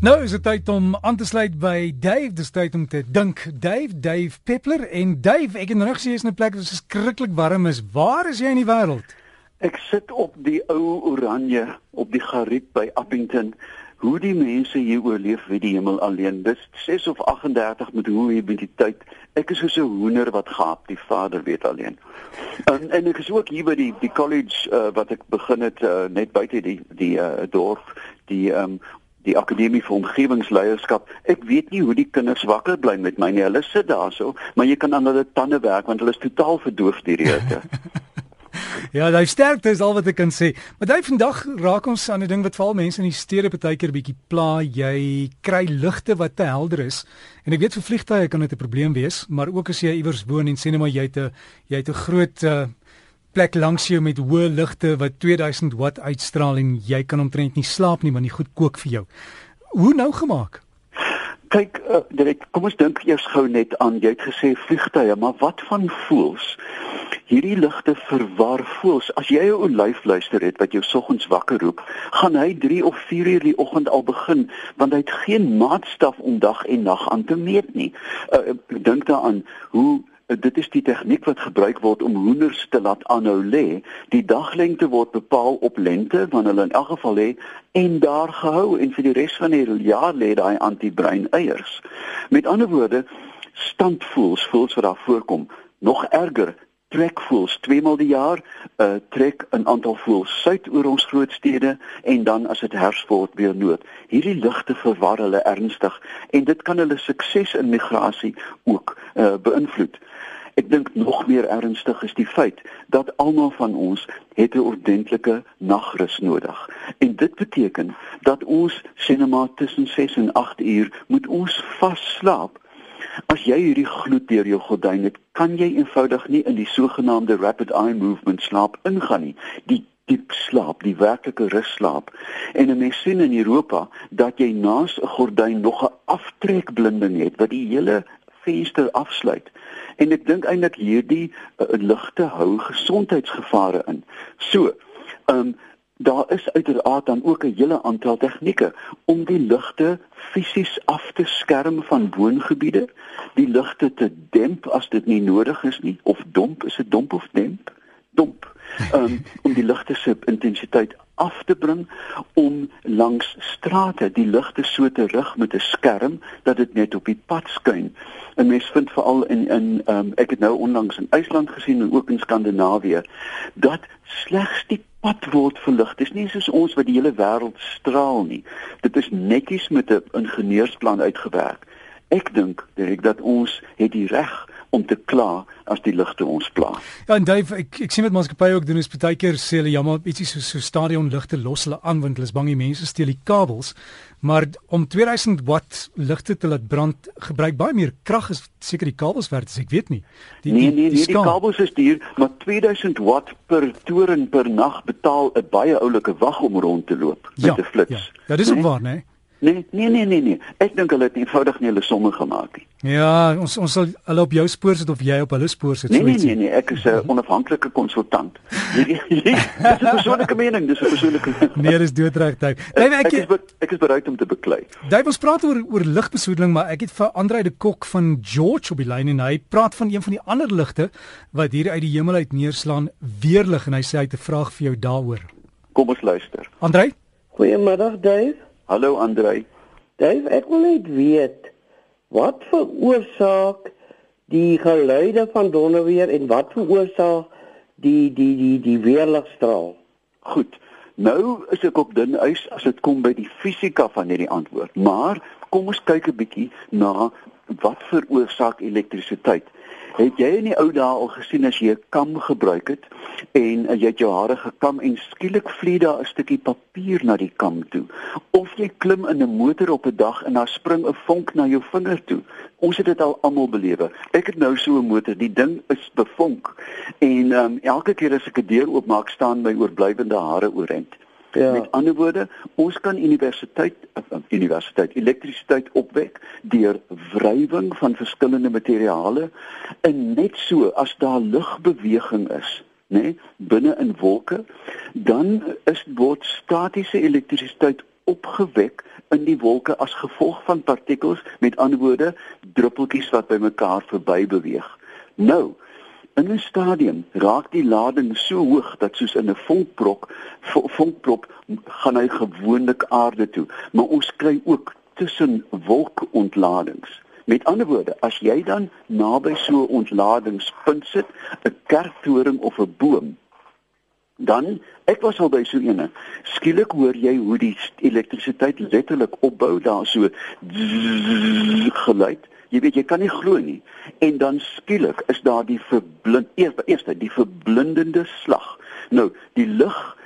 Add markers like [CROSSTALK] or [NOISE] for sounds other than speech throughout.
Nou is dit tyd om aan te sluit by Dave, dis tyd om te dink. Dave, Dave Peppler en Dave, ek het nou gesien jy's in 'n plek wat skrikkelik warm is. Waar is jy in die wêreld? Ek sit op die ou Oranje op die Gariep by Appington. Hoe die mense hier oorleef, weet die hemel alleen. Dis 6 of 38 met hoe tyd. Ek is so 'n hoender wat gaap, die Vader weet alleen. En en ek is ook hier by die die college uh, wat ek begin het uh, net buite die die uh, dorp, die um, die akademie vir omgewingsleierskap. Ek weet nie hoe die kinders wakker bly met my nie. Hulle sit daarso, maar jy kan aan hulle tande werk want hulle is totaal verdoof deur die hitte. [LAUGHS] ja, daai sterkte is al wat ek kan sê. Maar daai vandag raak ons aan 'n ding wat veral mense in die stede baie keer bietjie pla. Jy kry ligte wat te helder is. En ek weet vir vliegtye kan dit 'n probleem wees, maar ook as jy iewers woon en sê net maar jy het 'n jy het 'n groot uh, plek langs jou met hoë ligte wat 2000 watt uitstraal en jy kan omtrent nie slaap nie want die goed kook vir jou. Hoe nou gemaak? Kyk, uh, direk, kom ons dink eers gou net aan jy het gesê vliegtye, maar wat van voels? Hierdie ligte verwar voels. As jy 'n olyf luister het wat jou soggens wakker roep, gaan hy 3 of 4 uur die oggend al begin want hy het geen maatstaf om dag en nag aan te meet nie. Uh, dink daaraan hoe dit is die tegniek wat gebruik word om hoenders te laat aanhou lê. Die daglengte word bepaal op lengte wanneer hulle in elk geval lê en daar gehou en vir die res van die jaar lê daai antibrein eiers. Met ander woorde, standvoels, voels wat daar voorkom, nog erger trekvoels twee maal die jaar uh, trek 'n aantal voels suid oor ons groot stede en dan as dit herfs word weer noord. Hierdie ligte verwar hulle ernstig en dit kan hulle sukses in migrasie ook uh, beïnvloed. Ek dink nog meer ernstig is die feit dat almal van ons het 'n ordentlike nagrus nodig. En dit beteken dat ons sinema tussen 6 en 8 uur moet ons vas slaap. As jy hierdie gloed deur jou gordyn het, kan jy eenvoudig nie in die sogenaamde rapid eye movement slaap ingaan nie. Die diep slaap, die werklike russlaap. En 'n mens sien in Europa dat jy naas 'n gordyn nog 'n aftrekblinding het wat die hele venster afsluit. En ek dink eintlik hierdie uh, ligte hou gesondheidsgevare in. So, ehm um, daar is uiteraard dan ook 'n hele aantal tegnieke om die ligte fisies af te skerm van woongebiede, die ligte te demp as dit nie nodig is nie of domp, is dit domp of demp? Domp. Um, om die ligte se intensiteit af te bring om langs strate die ligte so te rig met 'n skerm dat dit net op die pad skyn. En mens vind veral in in um, ek het nou onlangs in IJsland gesien en ook in Skandinawië dat slegs die pad word verlig. Dis nie soos ons wat die hele wêreld straal nie. Dit is netjies met 'n ingenieursplan uitgewerk. Ek dink dat ons het die reg om te kla as die ligte ons pla. Ja, en Dave, ek ek sien wat maatskappye ook doen is baie keer sê hulle jammer, ietsie so so stadionligte los hulle aan want hulle is bang die mense steel die kabels. Maar om 2000 watt ligte te laat brand gebruik baie meer krag as seker die kabels werd, ek weet nie. Die nee, nee, die, die, die kabels is duur, maar 2000 watt per toren per nag betaal 'n baie oulike wag om rond te loop met 'n ja, flits. Ja, ja dis ook nee? waar, né? Nee? Nee, nee, nee, nee, nee. Ek dink hulle het eenvoudig nie hulle somme gemaak nie. Ja, ons ons sal hulle op jou spoor sit of jy op hulle spoor sit, nee. Nee, nee, nee, ek is 'n onafhanklike konsultant. Dis 'n persoonlike mening, dis 'n persoonlike. [LAUGHS] Nee, dis doodreg, Dave. Nee, ek, ek is be, ek is bereid om te beklei. Dave, ons praat oor oor ligbesoedeling, maar ek het vir Andrei de Kok van George op die lyn en hy praat van een van die ander ligte wat hier uit die hemel uit neerslaan, weerlig en hy sê hy het 'n vraag vir jou daaroor. Kom ons luister. Andrei? Goeiemiddag, Dave. Hallo Andrei. Dave, ek wil net weet wat veroorsaak die geluide van donderweer en wat veroorsaak die die die die weerligstraal? Goed. Nou is ek op dun ys as dit kom by die fisika van hierdie antwoord. Maar kom ons kyk 'n bietjie na wat veroorsaak elektrisiteit. Het jy in die ou dae al gesien as jy 'n kam gebruik het en jy het jou hare gekam en skielik vlieg daar 'n stukkie papier na die kam toe of jy klim in 'n motor op 'n dag en daar spring 'n vonk na jou vinger toe. Ons het dit al almal belewe. Ek het nou so 'n motor, die ding is bevonk en um, elke keer as ek 'n deur oopmaak staan my oorblywende hare oorent. Ja. Met ander woorde, ons kan universiteit universiteit elektrisiteit opwek deur wrywing van verskillende materiale en net so as daar lugbeweging is, nê, nee, binne in wolke, dan is word statiese elektrisiteit opgewek in die wolke as gevolg van partikels, met ander woorde, druppeltjies wat by mekaar verby beweeg. Nou, in 'n stadium raak die lading so hoog dat soos in 'n vonkprop, vonkprop gaan hy gewoonlik aarde toe, maar ons kry ook tussen wolkontladings. Met ander woorde, as jy dan naby so 'n ontladingspunt sit, 'n kerktoring of 'n boom, dan ek was al by so eene. Skielik hoor jy hoe die elektrisiteit letterlik opbou daar so geluid. Jy weet jy kan nie glo nie. En dan skielik is daar die verblind eerste eerste die verblindende slag. Nou, die lig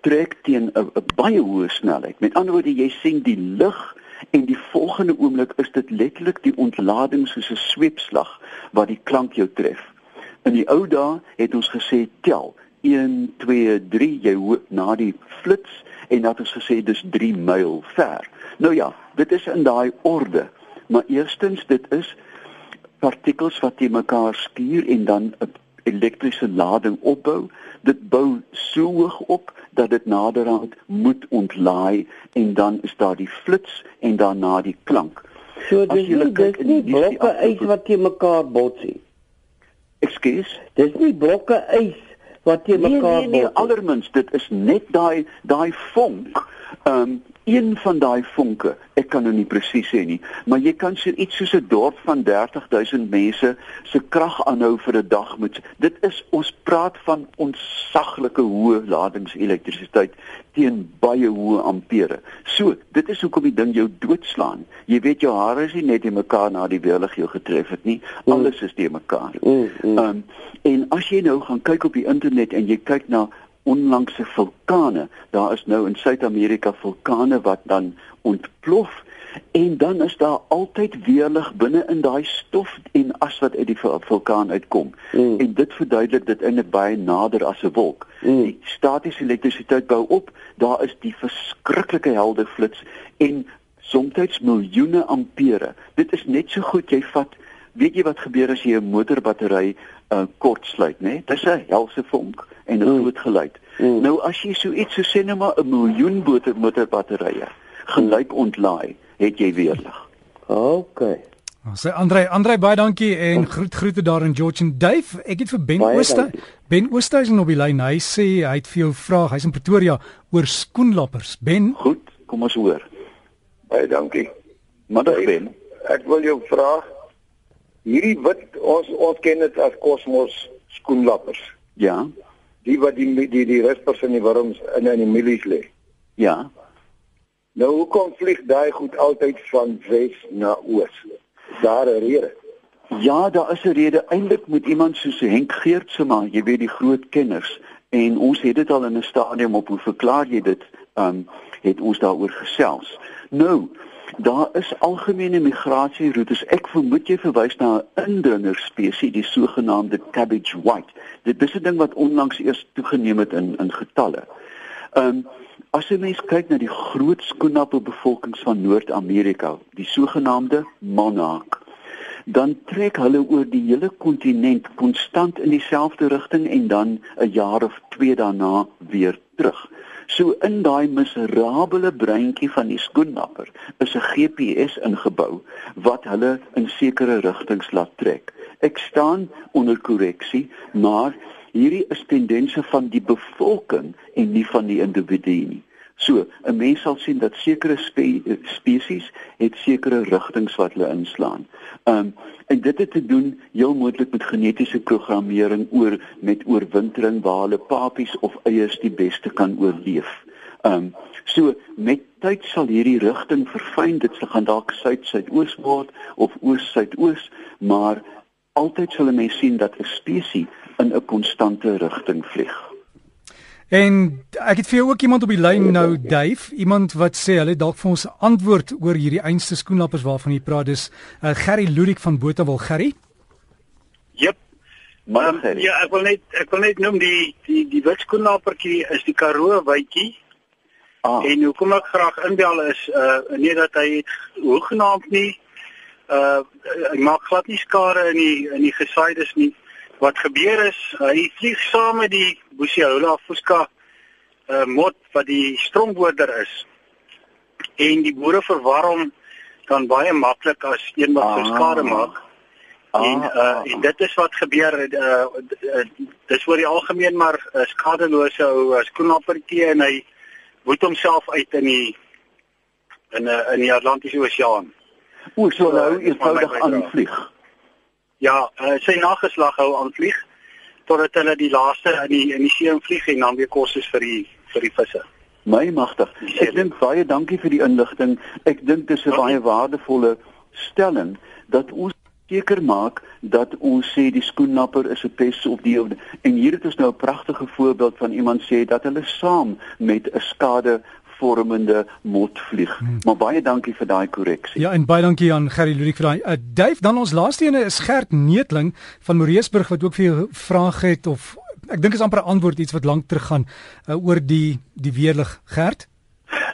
trek teen 'n baie hoë snelheid. Met ander woorde, jy sien die lig en die volgende oomblik is dit letterlik die ontlading soos 'n sweepslag wat die klank jou tref. In die ou dae het ons gesê tel 1 2 3 jy hoor na die flits en dat ons gesê dis 3 myl ver. Nou ja, dit is in daai orde. Maar eerstens dit is partikels wat te mekaar skuur en dan 'n elektriese lading opbou. Dit bou so hoog op dat dit naderhand moet ontlaai en dan is daar die flits en daarna die klank. So dis nie, dis nie blokke ys wat te mekaar botsie. Ekskuus. Dis nie blokke ys wat te nee, mekaar nee, nee, nee, allermins dit is net daai daai vonk. Ehm um, een van daai vonke, ek kan nou nie presies sê nie, maar jy kan so iets soos 'n dorp van 30000 mense se krag aanhou vir 'n dag met dit is ons praat van ontsaglike hoë ladingselektrisiteit teen baie hoë ampere. So, dit is hoekom die ding jou doodslaan. Jy weet jou hare is nie net in mekaar na die weerlig jou getref het nie. Mm. Alles is te mekaar. Mm, mm. Um, en as jy nou gaan kyk op die internet en jy kyk na onlangse vulkane. Daar is nou in Suid-Amerika vulkane wat dan ontplof en dan is daar altyd weerlig binne in daai stof en as wat uit die vulkaan uitkom. Mm. En dit verduidelik dit eintlik baie nader as 'n wolk. Mm. Die statiese elektrisiteit bou op, daar is die verskriklike helder flits en soms miljoene ampere. Dit is net so goed jy vat weet jy wat gebeur as jy 'n motorbattery uh, kortsluit, né? Nee? Dis 'n helse vonk en 'n mm. groot geluid. Mm. Nou as jy so iets so sê net maar 'n miljoen motor motorbatterye gelyk ontlaai, het jy weer lig. OK. Ons sê Andre, Andre baie dankie en oh. groet groete daar in George and Dave. Ek het vir Ben Ooster, Ben Oosterhuizen op die lyn. Hy sê hy het vir jou vraag. Hy's in Pretoria oor skoenlappers. Ben? Goed, kom ons hoor. Baie dankie. Middag Ben. Ek wil jou vra hierdie wit ons ons ken dit as kosmos skoenlappers. Ja. Die wat die die die rispers en die wurms in in die mielies lê. Ja. Nou hoekom vlieg daai goed altyd van wes na oos? Daar 'n rede. Ja, daar is 'n rede. Eintlik moet iemand soos Henk Geertse maar, jy weet die groot kenners en ons het dit al in 'n stadium op hoe verklaar jy dit? Um het ons daaroor gesels. Nou, Daar is algemene migrasieroutes. Ek vermoed jy verwys na 'n indringer spesies, die sogenaamde cabbage white. Dit is 'n ding wat onlangs eers toegeneem het in in getalle. Ehm um, as jy mens kyk na die groot skoenappelbevolkings van Noord-Amerika, die sogenaamde monarch, dan trek hulle oor die hele kontinent konstant in dieselfde rigting en dan 'n jaar of 2 daarna weer terug. So in daai miserabele breintjie van die skoennapper is 'n GPS ingebou wat hulle in sekere rigtings laat trek. Ek staan onder korreksie, maar hierdie is tendense van die bevolking en nie van die individu nie. So, 'n mens sal sien dat sekere spe spesies het sekere rigtings wat hulle inslaan. Um en dit het te doen heel moontlik met genetiese programmering oor met oorwintering waar hulle papies of eiers die beste kan oorleef. Um so met tyd sal hierdie rigting verfyn. Dit sal gaan dalk suid-suidoos word of oos-suidoos, maar altyd sal 'n mens sien dat 'n spesies in 'n konstante rigting vlieg. En ek het vir jou ook iemand op die lyn nou Dave, iemand wat sê hulle dalk vir ons antwoord oor hierdie einste skoenlappers waarvan jy praat. Dis uh, Gerry Ludik van Botawil Gerry. Jep. Maar um, ja, ek wil net ek wil net noem die die die wit skoenlappertjie is die Karoo wytjie. Ah. En hoekom ek graag inbel is uh nee dat hy hoegenaamd nie uh hy maak glad nie skade in die in die gesaides nie wat gebeur is, hy vlieg saam met die Busiaula Fusca uh, mot wat die stromboorder is. en die boere verwar hom dan baie maklik as een wat ah. skade maak. En uh ah. en dit is wat gebeur uh, uh dis oor die algemeen maar uh, skadelose ou uh, skoenappertjie en hy woed homself uit in die in uh, in die Atlantiese Oseaan. O, so nou eenvoudig aanvlieg. Ja, uh, sy nageslag hou aanvlieg totdat hulle die laaste in die in die see vlieg en dan weer kos is vir die vir die visse. My magtig. Ek dink baie dankie vir die inligting. Ek dink dis 'n baie waardevolle stelling dat ons seker maak dat ons sê die skoennapper is 'n pes op die en hier het ons nou 'n pragtige voorbeeld van iemand sê dat hulle saam met 'n skade vormende motvlieg. Hmm. Maar baie dankie vir daai korreksie. Ja, en baie dankie aan Gerry Ludik vir daai. Uh, Dave, dan ons laaste ene is Gert Neetling van Moreesburg wat ook vir jou vraag het of ek dink is amper 'n antwoord iets wat lank terug gaan uh, oor die die weerlig Gert.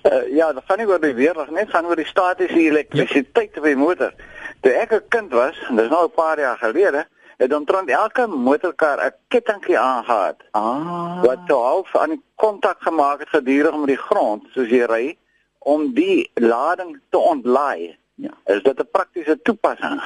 Uh, ja, dit gaan nie oor die weerlig net gaan oor die statiese elektrisiteit ja. op die motor. Toe ek 'n kind was, en dis nou 'n paar jaar gelede, het omtrent elke motorkar 'n kettingkie aangehad. Ah. Wat toe half aan kontak gemaak het gedurig met die grond soos jy ry om die lading te ontlaai. Ja. Is dit 'n praktiese toepassing?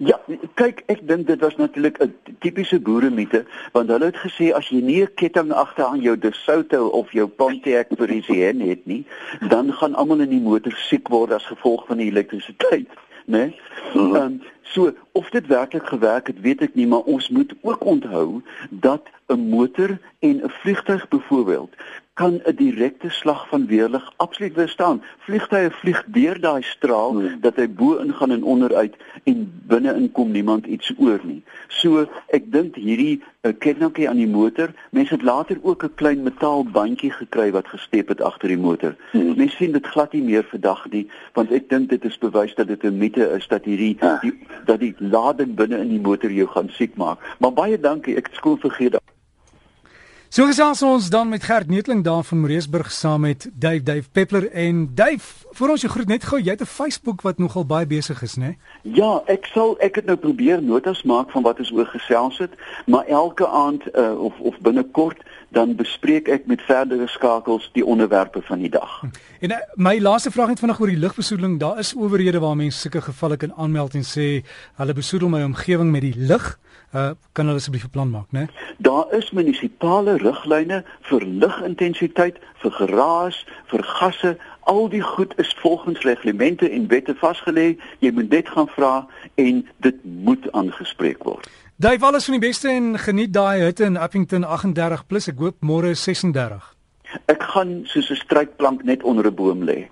Ja, kyk, ek dink dit was natuurlik 'n tipiese boeremiete, want hulle het gesê as jy nie 'n ketting agter aan jou DeSoto of jou Pontiac Parisienne het nie, dan gaan almal in die motor siek word as gevolg van die elektrisiteit, né? Nee? Ehm um, so of dit werklik gewerk het, weet ek nie, maar ons moet ook onthou dat 'n motor en 'n vliegtuig byvoorbeeld kan 'n direkte slag van weerlig absoluut weerstaan. Vliegtye vlieg deur daai straal hmm. dat hy bo ingaan en onderuit en binne-in kom niemand iets oor nie. So ek dink hierdie uh, kettingkie aan die motor, mense het later ook 'n klein metaalbandjie gekry wat gestep het agter die motor. Hmm. Mense sien dit glad nie meer vandag nie, want ek dink dit is bewys dat dit 'n mite is dat hierdie ja. die, dat die lading binne in die motor jou gaan siek maak. Maar baie dankie, ek skoon vergeet So gesels ons dan met Gert Neetling daar van Moreesburg saam met Dave Dave Peppler en Dave, vir ons jy groet net gou, jy het 'n Facebook wat nogal baie besig is, né? Ja, ek sal ek het nou probeer notas maak van wat ons oor gesels het, maar elke aand uh, of of binnekort dan bespreek ek met verdere skakels die onderwerpe van die dag. En uh, my laaste vraag net vanaand oor die lugbesoedeling, daar is owerhede waar mense sulke gevalle kan aanmeld en sê hulle besoedel my omgewing met die lug uh, kan hulle asseblief 'n plan maak, né? Daar is munisipale riglyne vir lugintensiteit, vir geraas, vir gasse. Al die goed is volgens reglemente en wette vasgelê. Jy moet net gaan vra en dit moet aangespreek word. Dave, alles van die beste en geniet daai hitte in Appington 38+. Plus. Ek hoop môre 36. Ek gaan soos 'n strykplank net onder 'n boom lê.